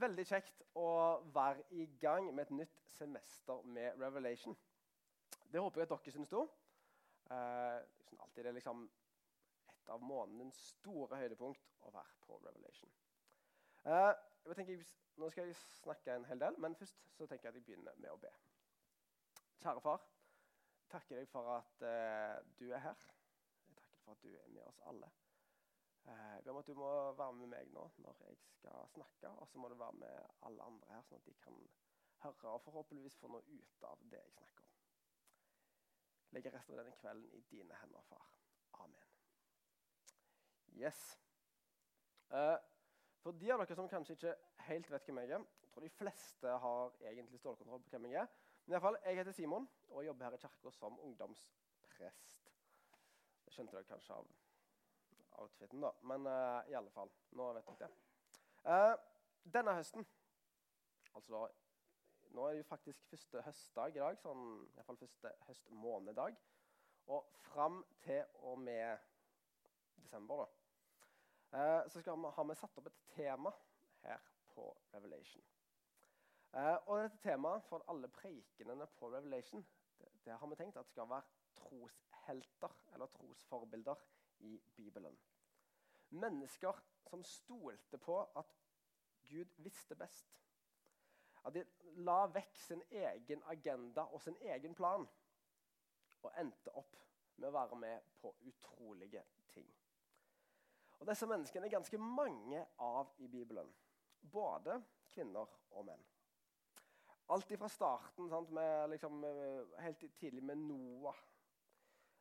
veldig kjekt å være i gang med et nytt semester med Revelation. Det håper jeg at dere syns òg. Eh, alltid det er liksom et av månedens store høydepunkt å være på Revelation. Eh, jeg nå skal jeg snakke en hel del, men først så tenker jeg at jeg begynner med å be. Kjære far, jeg takker deg for at eh, du er her. Jeg takker for at du er med oss alle. Eh, jeg at du må være med meg nå når jeg skal snakke, og så må du være med alle andre her, sånn at de kan høre og forhåpentligvis få noe ut av det jeg snakker om. Legger resten av denne kvelden i dine hender, far. Amen. Yes. Uh, for de av dere som kanskje ikke helt vet hvem jeg er, jeg tror de fleste har egentlig stålkontroll på hvem jeg er. Men i alle fall, jeg heter Simon og jobber her i kirka som ungdomsprest. Det skjønte dere kanskje av outfiten, da. Men uh, i alle fall, nå vet dere det. Uh, denne høsten altså da, Nå er det jo faktisk første høstdag i dag, sånn, i hvert fall første høstmånedag. Og fram til og med desember, da, uh, så vi, har vi satt opp et tema her på Revelation. Og dette temaet for alle preikenene på Revelation det, det har vi tenkt at skal være troshelter eller trosforbilder i Bibelen. Mennesker som stolte på at Gud visste best. At de la vekk sin egen agenda og sin egen plan og endte opp med å være med på utrolige ting. Og Disse menneskene er ganske mange av i Bibelen. Både kvinner og menn. Alt fra starten, sant, med, liksom, eh, helt tidlig med Noah,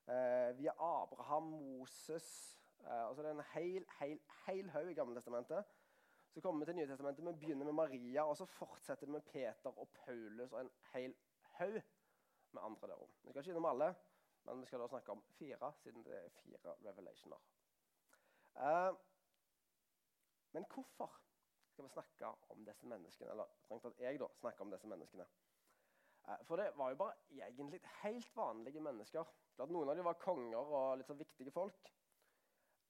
eh, via Abraham, Moses, eh, altså Det er en hel, hel, hel haug i Gamle testamentet. Så kommer vi til Nye testamentet, vi begynner med Maria, og så fortsetter vi med Peter og Paulus og en hel haug med andre der òg. Vi skal ikke innom alle, men vi skal da snakke om fire, siden det er fire revelationer. Eh, men hvorfor skal vi snakke om disse menneskene? Eller strengt tatt jeg da, snakke om disse menneskene. Uh, for det var jo bare egentlig helt vanlige mennesker. Klart Noen av dem var konger og litt så viktige folk.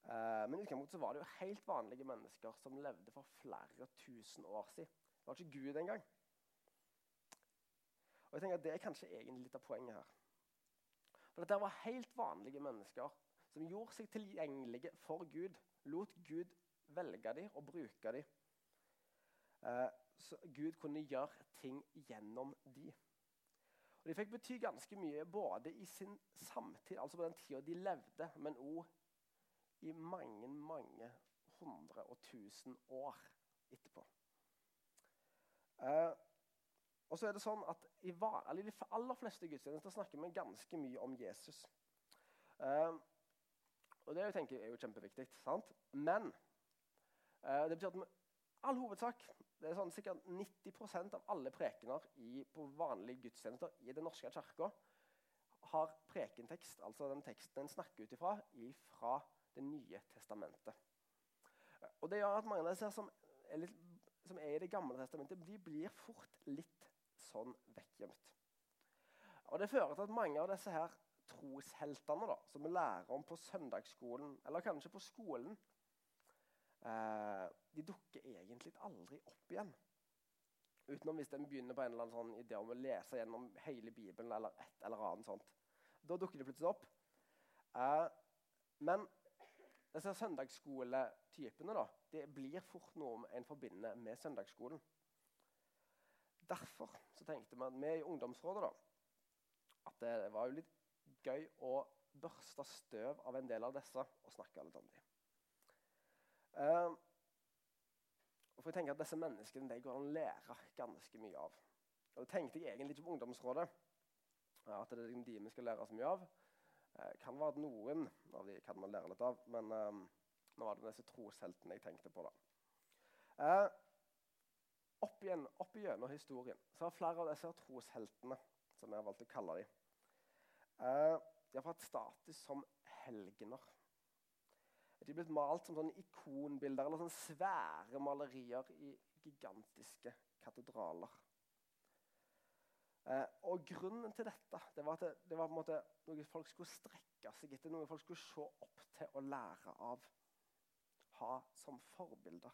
Eh, men i utgangspunktet var det jo helt vanlige mennesker som levde for flere tusen år siden. Det var ikke Gud engang. Og jeg tenker at Det er kanskje egentlig litt av poenget her. For Dette var helt vanlige mennesker som gjorde seg tilgjengelige for Gud. Lot Gud velge dem og bruke dem. Eh, så Gud kunne gjøre ting gjennom dem. Og De fikk bety ganske mye både i sin samtid, altså på den tida de levde, men òg i mange, mange hundre og tusen år etterpå. Eh, og så er det sånn at I de aller fleste gudstjenester snakker vi ganske mye om Jesus. Eh, og det tenker er jo kjempeviktig. sant? Men eh, det betyr at vi, all hovedsak det er sånn Sikkert 90% av alle prekener i, på vanlige gudstjenester i Den norske kirka har prekentekst, altså den teksten en snakker ut ifra, fra det nye testamentet. Og Det gjør at mange av disse som er, litt, som er i Det gamle testamentet, de blir fort litt sånn vekkgjemt. Og Det fører til at mange av disse her trosheltene da, som vi lærer om på søndagsskolen, eller kanskje på skolen, de dukker egentlig aldri opp igjen. Utenom hvis de begynner på en eller annen sånn idé om å lese gjennom hele Bibelen. eller et eller annet sånt. Da dukker de plutselig opp. Eh, men disse søndagsskoletypene da, det blir fort noe en forbinder med søndagsskolen. Derfor tenkte vi at vi i ungdomsrådet da, at det var jo litt gøy å børste støv av en del av disse og snakke litt om dem. Uh, for jeg tenker at Disse menneskene de går an å lære ganske mye av. Og Det tenkte jeg egentlig ikke på ungdomsrådet. At det er de vi skal lære så mye av. Uh, kan være at noen av de kan man lære litt av, men uh, nå var det disse trosheltene jeg tenkte på. da. Eh, opp, igjen, opp igjennom historien så har flere av disse trosheltene, som jeg har valgt å kalle dem, eh, de har fått status som helgener. De er blitt malt som sånne ikonbilder eller sånne svære malerier i gigantiske katedraler. Eh, og Grunnen til dette det var at det, var noe folk skulle strekke seg etter, noe folk skulle se opp til og lære av. Ha som forbilder.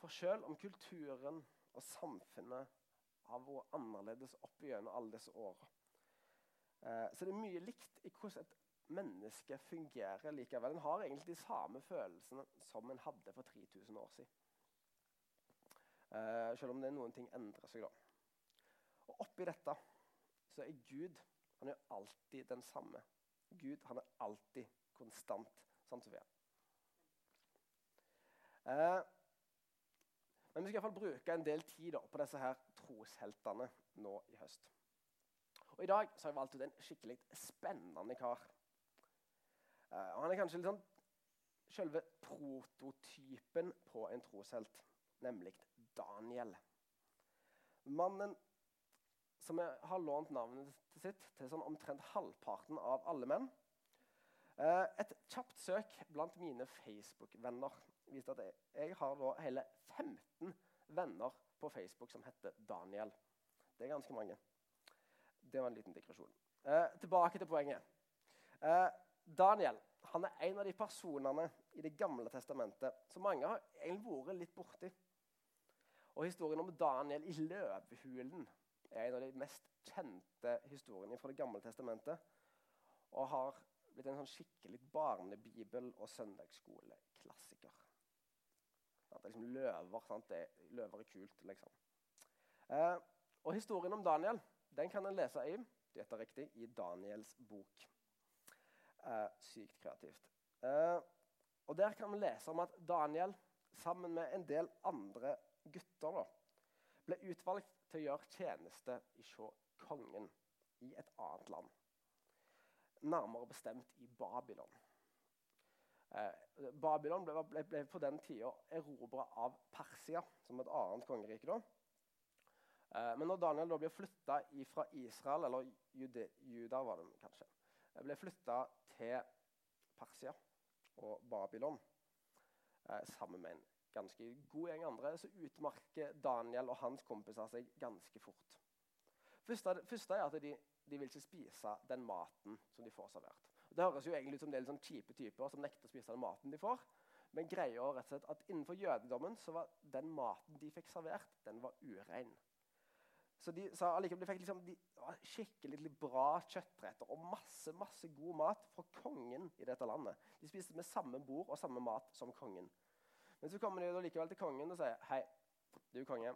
For selv om kulturen og samfunnet har vært annerledes opp igjennom alle disse åra, eh, så er det mye likt i hvordan et menneske fungerer likevel. En har egentlig de samme følelsene som en hadde for 3000 år siden. Eh, selv om det er noen ting endrer seg, da. Og oppi dette så er Gud han er alltid den samme. Gud han er alltid konstant, sånn som. Eh, men vi skal i hvert fall bruke en del tid da, på disse her trosheltene nå i høst. Og I dag så har jeg valgt ut en skikkelig spennende kar. Eh, og Han er kanskje litt sånn selve prototypen på en troshelt, nemlig Daniel. Mannen som har lånt navnet sitt til sånn omtrent halvparten av alle menn. Eh, et kjapt søk blant mine Facebook-venner viste at jeg, jeg har hele 15 venner på Facebook som heter Daniel. Det er ganske mange. Det var en liten digresjon. Eh, tilbake til poenget. Eh, Daniel han er en av de personene i Det gamle testamentet som mange har egentlig vært litt borti. Og Historien om Daniel i løvehulen er en av de mest kjente historiene fra Det gamle testamentet. Og har blitt en sånn skikkelig barnebibel- og søndagsskoleklassiker. Det er liksom løver. sant? Det, løver er kult, liksom. Eh, og historien om Daniel den kan en lese i dette er riktig, i Daniels bok. Eh, sykt kreativt. Eh, og Der kan vi lese om at Daniel sammen med en del andre gutter da, ble utvalgt til å gjøre tjeneste hos kongen i et annet land. Nærmere bestemt i Babylon. Eh, Babylon ble, ble, ble, på den tida erobra av Persia, som et annet kongerike. da. Eh, men når Daniel da blir flytta fra Israel, eller Jude, Juda var det kanskje, ble flytta til Persia og Babylon eh, sammen med en ganske god gjeng andre, så utmarker Daniel og hans kompiser seg ganske fort. Første, første er at de, de, vil ikke spise den maten som de får servert. Det høres jo egentlig ut som det er litt sånn kjipe typer som nekter å spise den maten de får. Men greia er rett og slett at innenfor jødedommen så var den maten de fikk servert, den var urein. Så de sa de fikk liksom, de, skikkelig bra kjøttretter og masse masse god mat fra kongen i dette landet. De spiste med samme bord og samme mat som kongen. Men så kommer de likevel til kongen og sier hei, du konge.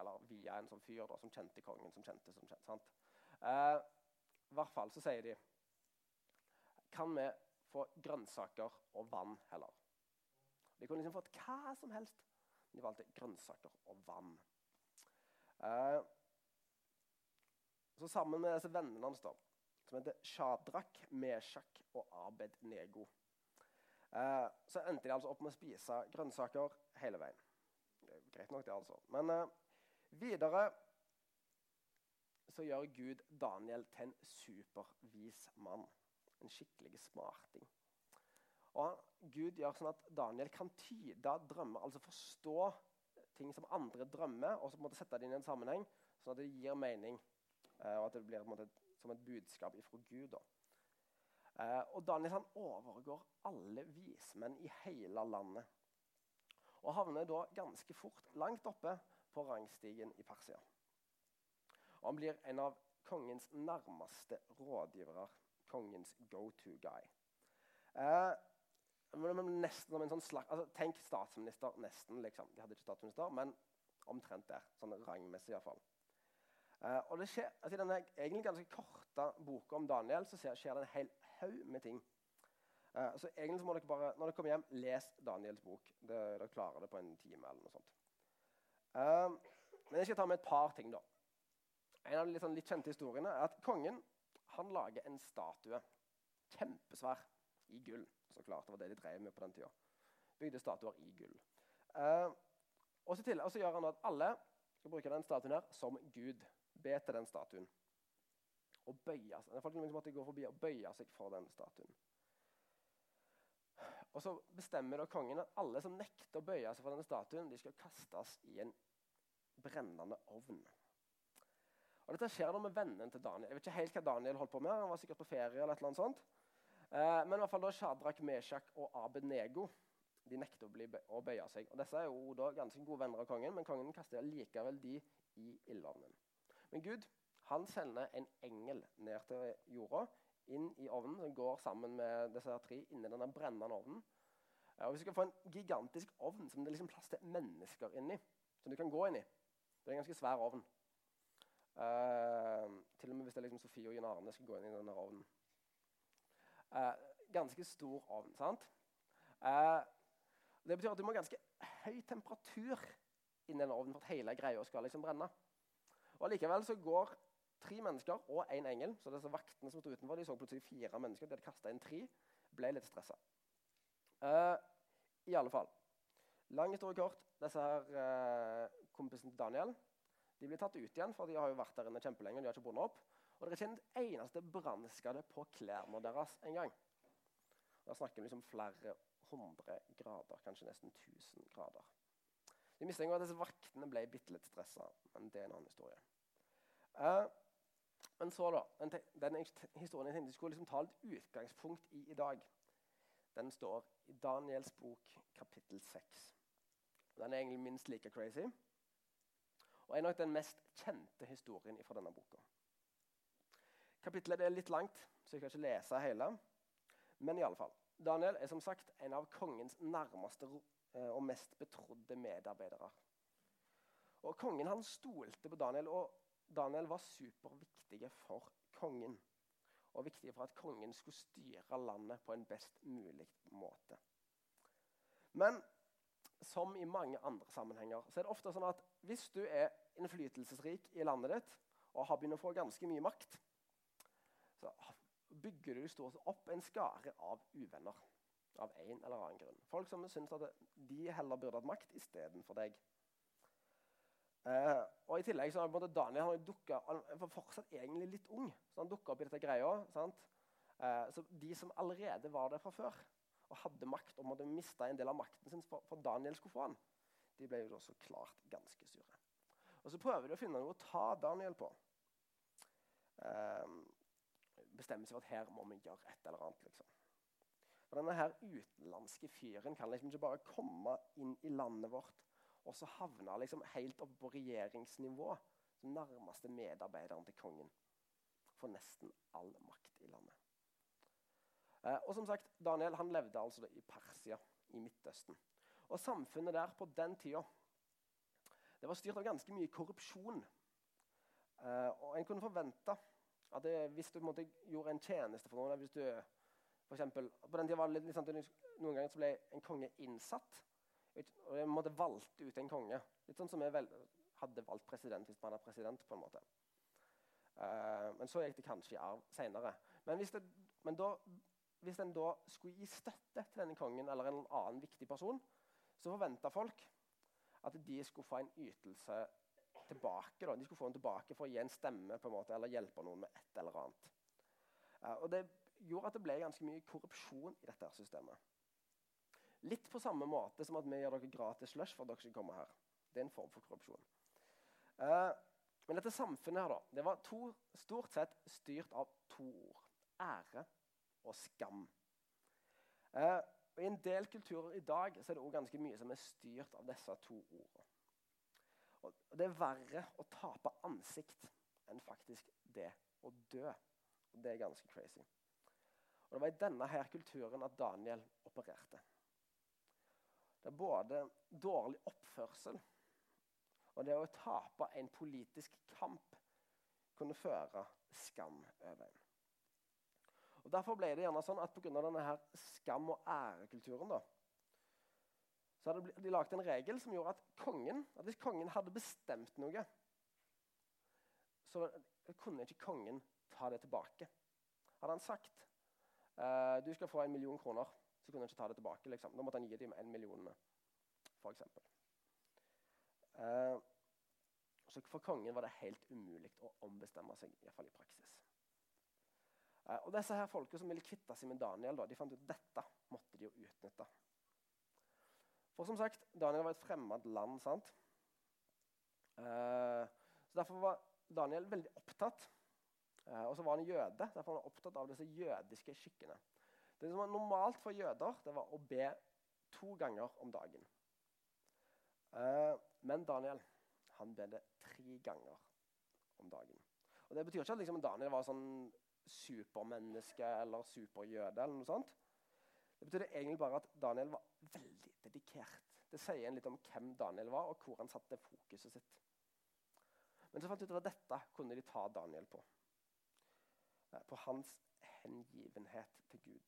Eller via en sånn fyr da, som kjente kongen, som kjente som kjente. sant? Eh, I hvert fall så sier de Kan vi få grønnsaker og vann heller? De kunne liksom fått hva som helst. Men de valgte grønnsaker og vann. Eh, så sammen med disse vennene hans, da, som heter Shadrach, Meshach og Abed Nego Eh, så endte de altså opp med å spise grønnsaker hele veien. Greit nok, det, altså. Men eh, videre så gjør Gud Daniel til en supervis mann. En skikkelig smarting. Og Gud gjør sånn at Daniel kan tyde drømmer, altså forstå ting som andre drømmer, og så på en måte sette det inn i en sammenheng, sånn at det gir mening. Eh, og at det blir måte, som et budskap ifra Gud. da. Eh, og Daniel han overgår alle vismenn i hele landet. Og havner da ganske fort langt oppe på rangstigen i Persia. Og han blir en av kongens nærmeste rådgivere. Kongens go-to guy. Eh, nesten som en sånn slags, altså, Tenk statsminister. Nesten, liksom. De hadde ikke statsminister, men omtrent der. Sånn rangmessig iallfall. Eh, og det skjer, altså, I denne egentlig ganske korte boka om Daniel så skjer det en hel haug med ting. Uh, så egentlig så må dere bare, Når dere kommer hjem, les Daniels bok. Det, dere klarer det på en time. eller noe sånt. Uh, men jeg skal ta med et par ting. da. En av de litt, sånn, litt kjente historiene er at kongen han lager en statue. Kjempesvær. I gull. Så klart, Det var det de drev med på den tida. Bygde statuer i gull. Uh, og så gjør han at alle skal bruke den statuen her som Gud. Be til den statuen og bøye seg. Folk liksom måtte gå forbi og bøye seg for den statuen. Og Så bestemmer da kongen at alle som nekter å bøye seg for denne statuen, de skal kastes i en brennende ovn. Og Dette skjer da med vennen til Daniel. Jeg vet ikke helt hva Daniel holdt på med. Han var sikkert på ferie eller annet sånt. Eh, men i hvert fall da Shadrach, Meshach og Abednego de nekter å, bli, å bøye seg. Og Disse er jo da ganske gode venner av kongen, men kongen kaster likevel de i ildovnen. Men Gud han sender en engel ned til jorda, inn i ovnen, som går sammen med disse tre inni denne brennende ovnen. Og Hvis du skal få en gigantisk ovn som det er liksom plass til mennesker inni, som du kan gå inn i Det er en ganske svær ovn. Uh, til og med hvis det er liksom Sofie og Jan Arne skal gå inn i denne ovnen. Uh, ganske stor ovn. sant? Uh, det betyr at du må ha ganske høy temperatur inni denne ovnen for at hele greia skal liksom brenne. Og Likevel så går tre mennesker og én en engel så disse vaktene som sto utenfor, de så plutselig fire mennesker. De hadde kasta inn tre. Ble litt stressa. Uh, I alle fall. Lang historie kort. Disse her uh, kompisene til Daniel de blir tatt ut igjen, for de har jo vært der inne kjempelenge. de har ikke bundet opp. Og det er ikke en eneste brannskade på klærne deres engang. Da snakker vi liksom flere hundre grader, kanskje nesten 1000 grader. De mistenker at disse vaktene ble bitte litt stressa, men det er en annen historie. Uh, men så, da. Den, den historien jeg tenkte jeg skulle liksom ta litt utgangspunkt i i dag, den står i Daniels bok kapittel 6. Den er egentlig minst like crazy. Og er nok den mest kjente historien fra denne boka. Kapittelet er litt langt, så jeg kan ikke lese hele. Men i alle fall. Daniel er som sagt en av kongens nærmeste eh, og mest betrodde medarbeidere. Og Kongen han stolte på Daniel, og Daniel var superviktig for kongen. Og viktig for at kongen skulle styre landet på en best mulig måte. Men som i mange andre sammenhenger så er det ofte sånn at hvis du er innflytelsesrik i landet ditt og har begynt å få ganske mye makt, så bygger du stort opp en skare av uvenner av en eller annen grunn. Folk som syns at de heller burde hatt makt istedenfor deg. Uh, og i tillegg så har Daniel han dukket, han var fortsatt egentlig litt ung. så han dukka opp i dette greia. Uh, så De som allerede var der fra før og hadde makt og måtte miste en del av makten sin for, for Daniel skulle få han, de ble jo da så klart ganske sure. Og Så prøver de å finne noe å ta Daniel på. Uh, bestemmer seg for at her må vi gjøre et eller annet. liksom. For Denne her utenlandske fyren kan liksom ikke bare komme inn i landet vårt og så havna liksom helt oppe på regjeringsnivå, som nærmeste medarbeideren til kongen. For nesten all makt i landet. Eh, og som sagt, Daniel han levde altså i Persia, i Midtøsten. Og samfunnet der på den tida det var styrt av ganske mye korrupsjon. Eh, og en kunne forvente at det, hvis du måtte, gjorde en tjeneste for noen hvis du, for eksempel, på den tida var det litt, liksom, Noen ganger ble en konge innsatt og jeg måtte valgte ut en konge. Litt sånn som vi hadde valgt president hvis man er president. på en måte. Uh, men så gikk det kanskje i arv seinere. Men, hvis, det, men da, hvis en da skulle gi støtte til denne kongen eller en annen viktig person, så forventa folk at de skulle få en ytelse tilbake. Da. De skulle få den tilbake for å gi en stemme på en måte, eller hjelpe noen med et eller annet. Uh, og Det gjorde at det ble ganske mye korrupsjon i dette systemet. Litt på samme måte som at vi gjør dere gratis slush for at dere skal komme her. Det er en form for korrupsjon. Uh, men dette samfunnet her da, det var to, stort sett styrt av to ord. Ære og skam. Uh, og I en del kulturer i dag så er det også ganske mye som er styrt av disse to ordene. Og Det er verre å tape ansikt enn faktisk det å dø. Og Det er ganske crazy. Og Det var i denne her kulturen at Daniel opererte. Det er både dårlig oppførsel og det å tape en politisk kamp kunne føre skam over en. Og Derfor ble det gjerne sånn at pga. denne skam- og ærekulturen da, så hadde de laget en regel som gjorde at kongen, at hvis kongen hadde bestemt noe, så kunne ikke kongen ta det tilbake. Hadde han sagt uh, du skal få en million kroner så kunne han ikke ta det tilbake. Liksom. Da måtte han gi dem en million, f.eks. Uh, så for kongen var det helt umulig å ombestemme seg, iallfall i praksis. Uh, og disse her folka som ville kvitte seg med Daniel, da, de fant ut at dette måtte de jo utnytte. For som sagt, Daniel var et fremmed land. sant? Uh, så Derfor var Daniel veldig opptatt. Eh, og så var han jøde. Derfor var han opptatt av disse jødiske skikkene. Det som var normalt for jøder, det var å be to ganger om dagen. Eh, men Daniel han ber det tre ganger om dagen. Og Det betyr ikke at liksom, Daniel var sånn supermenneske eller superjøde. eller noe sånt. Det betyr egentlig bare at Daniel var veldig dedikert. Det sier en litt om hvem Daniel var, og hvor han satte fokuset sitt. Men så fant de ut at dette kunne de ta Daniel på. Eh, på hans hengivenhet til Gud.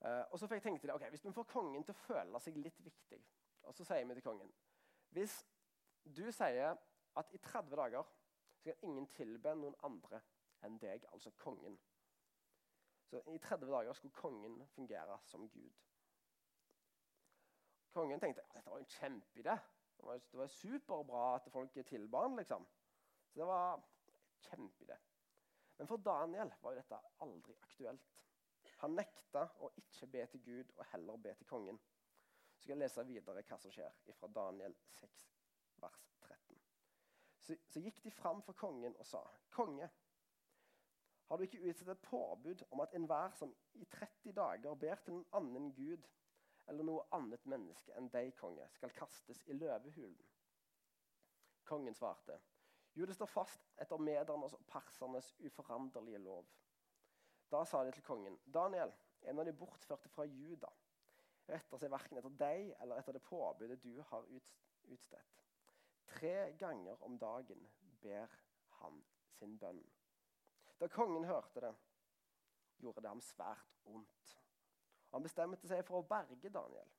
Uh, og så fikk jeg tenke til det, ok, Hvis vi får kongen til å føle seg litt viktig, og så sier vi til kongen Hvis du sier at i 30 dager skal ingen tilbe noen andre enn deg, altså kongen. Så I 30 dager skulle kongen fungere som Gud. Kongen tenkte at dette var en kjempeidé. Det var, det var superbra at folk tilba han, liksom. Så det var kjempeidé. Men for Daniel var jo dette aldri aktuelt. Han nekta å ikke be til Gud og heller be til kongen. Så skal jeg lese videre hva som skjer fra Daniel 6, vers 13. Så, så gikk de fram for kongen og sa, 'Konge, har du ikke utstedt et påbud om at enhver som i 30 dager ber til en annen gud eller noe annet menneske enn deg, konge, skal kastes i løvehulen? Kongen svarte, jo, står fast etter medernes og persernes uforanderlige lov. Da sa de til kongen, Daniel, en av de bortførte fra Juda, retter seg verken etter deg eller etter det påbudet du har utstedt. Tre ganger om dagen ber han sin bønn. Da kongen hørte det, gjorde det ham svært ondt. Han bestemte seg for å berge Daniel.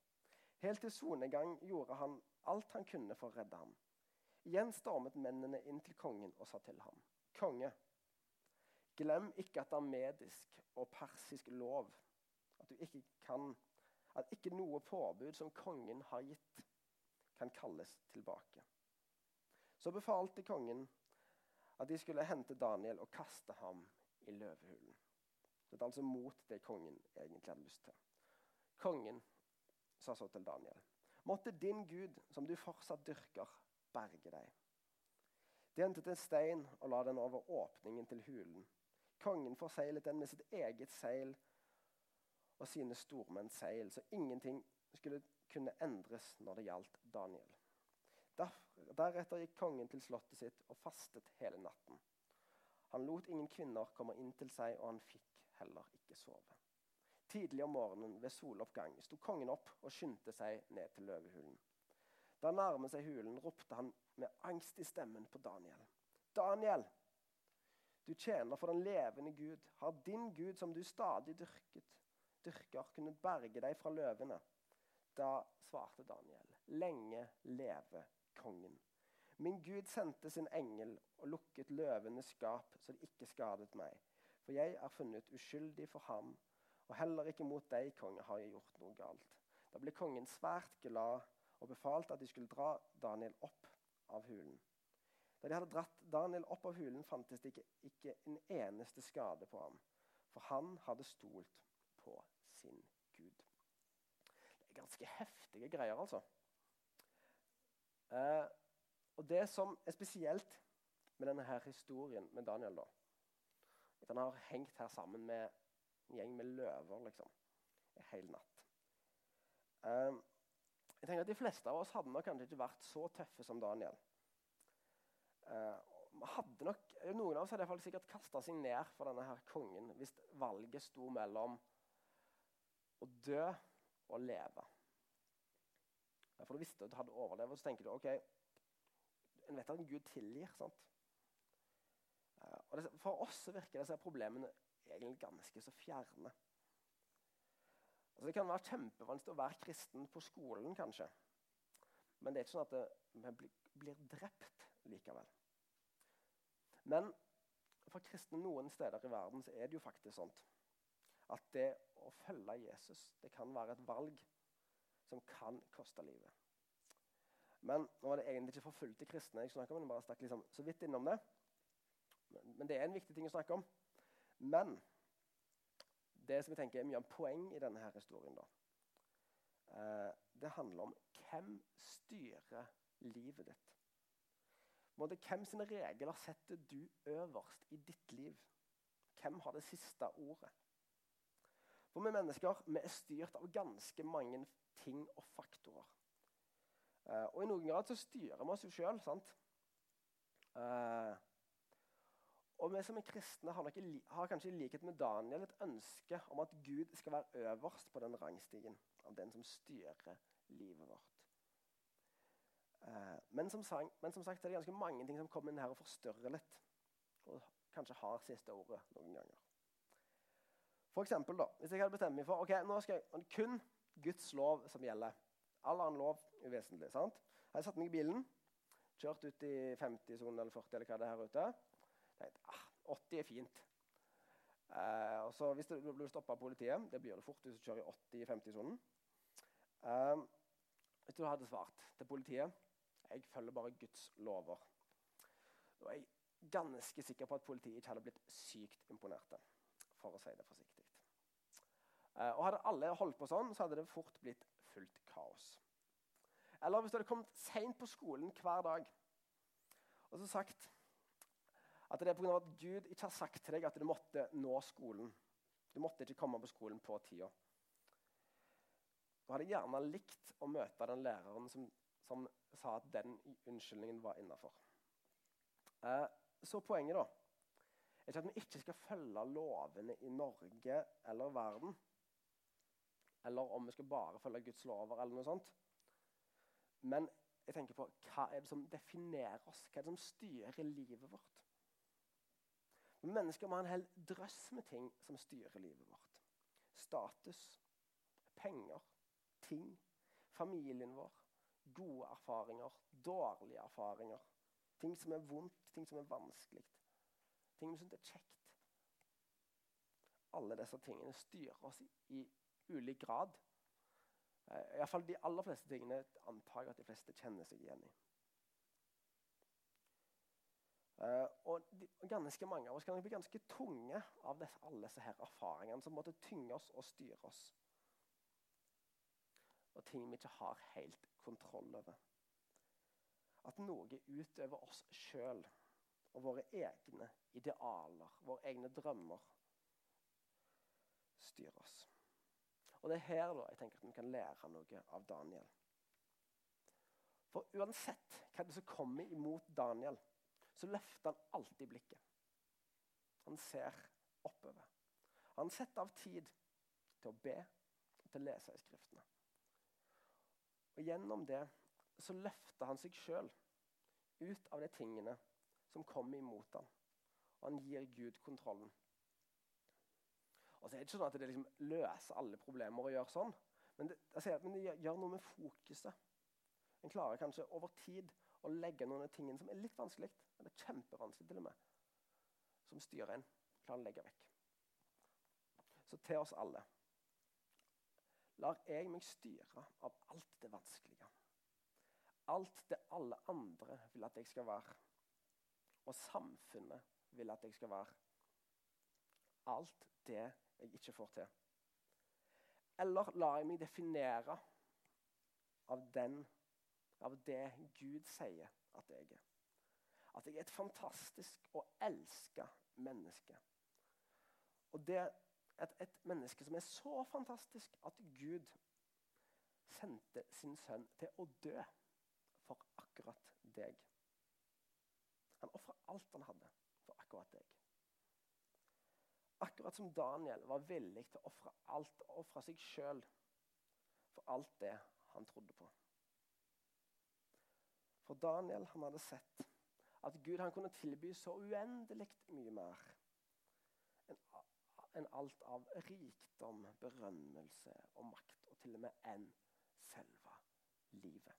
Helt til sonegang gjorde han alt han kunne for å redde ham. Igjen stormet mennene inn til kongen og sa til ham.: Konge, glem ikke at det er medisk og persisk lov, at, ikke kan, at ikke noe påbud som kongen har gitt, kan kalles tilbake. Så befalte kongen at de skulle hente Daniel og kaste ham i løvehulen. Det er altså mot det kongen egentlig hadde lyst til. Kongen sa så til Daniel.: Måtte din Gud, som du fortsatt dyrker, berge deg. De hentet en stein og la den over åpningen til hulen. Kongen forseglet den med sitt eget seil og sine stormenns seil, så ingenting skulle kunne endres når det gjaldt Daniel. Deretter gikk kongen til slottet sitt og fastet hele natten. Han lot ingen kvinner komme inn til seg, og han fikk heller ikke sove. Tidlig om morgenen ved soloppgang sto kongen opp og skyndte seg ned til løvehulen. Da han nærmet seg hulen, ropte han med angst i stemmen på Daniel. Daniel, du tjener for den levende Gud. Har din Gud, som du stadig dyrket, dyrker, kunnet berge deg fra løvene? Da svarte Daniel, lenge leve kongen. Min Gud sendte sin engel og lukket løvenes skap, så det ikke skadet meg. For jeg er funnet uskyldig for ham, og heller ikke mot deg, konge, har jeg gjort noe galt. Da ble kongen svært glad og befalte at de skulle dra Daniel opp av hulen. Da de hadde dratt Daniel opp av hulen, fantes det ikke, ikke en eneste skade på ham, for han hadde stolt på sin Gud. Det er ganske heftige greier, altså. Eh, og Det som er spesielt med denne her historien med Daniel, da, at han har hengt her sammen med en gjeng med løver liksom, en hel natt. Eh, jeg tenker at De fleste av oss hadde nok kanskje ikke vært så tøffe som Daniel. Eh, nok, Noen av oss hadde sikkert kasta seg ned for denne her kongen hvis valget sto mellom å dø og leve. For du visste at du hadde overlevd, og så tenker du ok, en vet at Gud tilgir. sant? Og det, For oss virker disse problemene egentlig ganske så fjerne. Altså, det kan være kjempevanskelig å være kristen på skolen, kanskje. Men det er ikke sånn at vi blir, blir drept likevel. Men for kristne noen steder i verden så er det jo faktisk sånn at det å følge Jesus det kan være et valg som kan koste livet. Men nå var det egentlig ikke forfulgte kristne jeg snakker om. jeg bare stakk liksom så vidt innom det. Men, men, det er en viktig ting å snakke om. Men det som jeg tenker er mye av poeng i denne her historien, da, eh, det handler om hvem styrer livet ditt. Måte, hvem sine regler setter du øverst i ditt liv? Hvem har det siste ordet? For vi mennesker vi er styrt av ganske mange ting og faktorer. Eh, og i noen grad så styrer vi oss jo sjøl, sant? Eh, og vi som er kristne, har, ikke, har, kanskje i likhet med Daniel et ønske om at Gud skal være øverst på den rangstigen av den som styrer livet vårt. Eh, men, som sang, men, som sagt er det ganske mange ting som kommer inn her og forstørrer litt. Og kanskje har siste ordet noen ganger. For eksempel, da, Hvis jeg hadde bestemt meg for ok, nå skal jeg kun Guds lov som gjelder. All annen lov uvesentlig. sant? Jeg har satt meg i bilen, kjørt ut i 50-sonen eller 40 eller hva det er her ute. Tenkte, ah, 80 er fint. Eh, og så Hvis du blir stoppa av politiet, det blir det fort hvis du kjører i 80 i 50-sonen eh, Hvis du hadde svart til politiet jeg følger bare Guds lover. Da er jeg ganske sikker på at politiet ikke hadde blitt sykt imponerte. For å si det forsiktig. Eh, og Hadde alle holdt på sånn, så hadde det fort blitt fullt kaos. Eller hvis du hadde kommet seint på skolen hver dag og så sagt at det er pga. at Gud ikke har sagt til deg at du måtte nå skolen. Du måtte ikke komme på skolen på tida. Du hadde gjerne likt å møte den læreren som, som sa at den unnskyldningen var innafor. Eh, så poenget da, er ikke at vi ikke skal følge lovene i Norge eller verden. Eller om vi skal bare følge Guds lover eller noe sånt. Men jeg tenker på hva er det som definerer oss? Hva er det som styrer livet vårt? Mennesker må ha en hel drøss med ting som styrer livet vårt. Status, penger, ting, familien vår, gode erfaringer, dårlige erfaringer. Ting som er vondt, ting som er vanskelig. Ting vi syns er kjekt. Alle disse tingene styrer oss i, i ulik grad. Eh, Iallfall de aller fleste tingene antar jeg at de fleste kjenner seg igjen i. Uh, og ganske mange av oss kan bli ganske tunge av alle disse her erfaringene som måtte tynge oss og styre oss. Og ting vi ikke har helt kontroll over. At noe utover oss sjøl og våre egne idealer, våre egne drømmer, styrer oss. Og Det er her da, jeg tenker at vi kan lære noe av Daniel. For uansett hva det som kommer imot Daniel, så løfter han alltid blikket. Han ser oppover. Han setter av tid til å be og til å lese i Skriftene. Og Gjennom det så løfter han seg sjøl ut av de tingene som kommer imot ham. Og han gir Gud kontrollen. Og så er det ikke sånn at det liksom løser alle problemer å gjøre sånn. Men det, men det gjør noe med fokuset. En klarer kanskje over tid å legge noen av tingene som er litt vanskelig, eller kjempevanskelig til og med, som styrer en, klarer å legge vekk. Så til oss alle lar jeg meg styre av alt det vanskelige. Alt det alle andre vil at jeg skal være. Og samfunnet vil at jeg skal være. Alt det jeg ikke får til. Eller lar jeg meg definere av den av det Gud sier at jeg er. At jeg er et fantastisk og elska menneske. Og det er et, menneske som er så fantastisk at Gud sendte sin sønn til å dø for akkurat deg. Han ofra alt han hadde for akkurat deg. Akkurat som Daniel var villig til å ofre alt og ofre seg sjøl for alt det han trodde på. For Daniel han hadde sett at Gud han kunne tilby så uendelig mye mer enn alt av rikdom, berømmelse og makt, og til og med enn selve livet.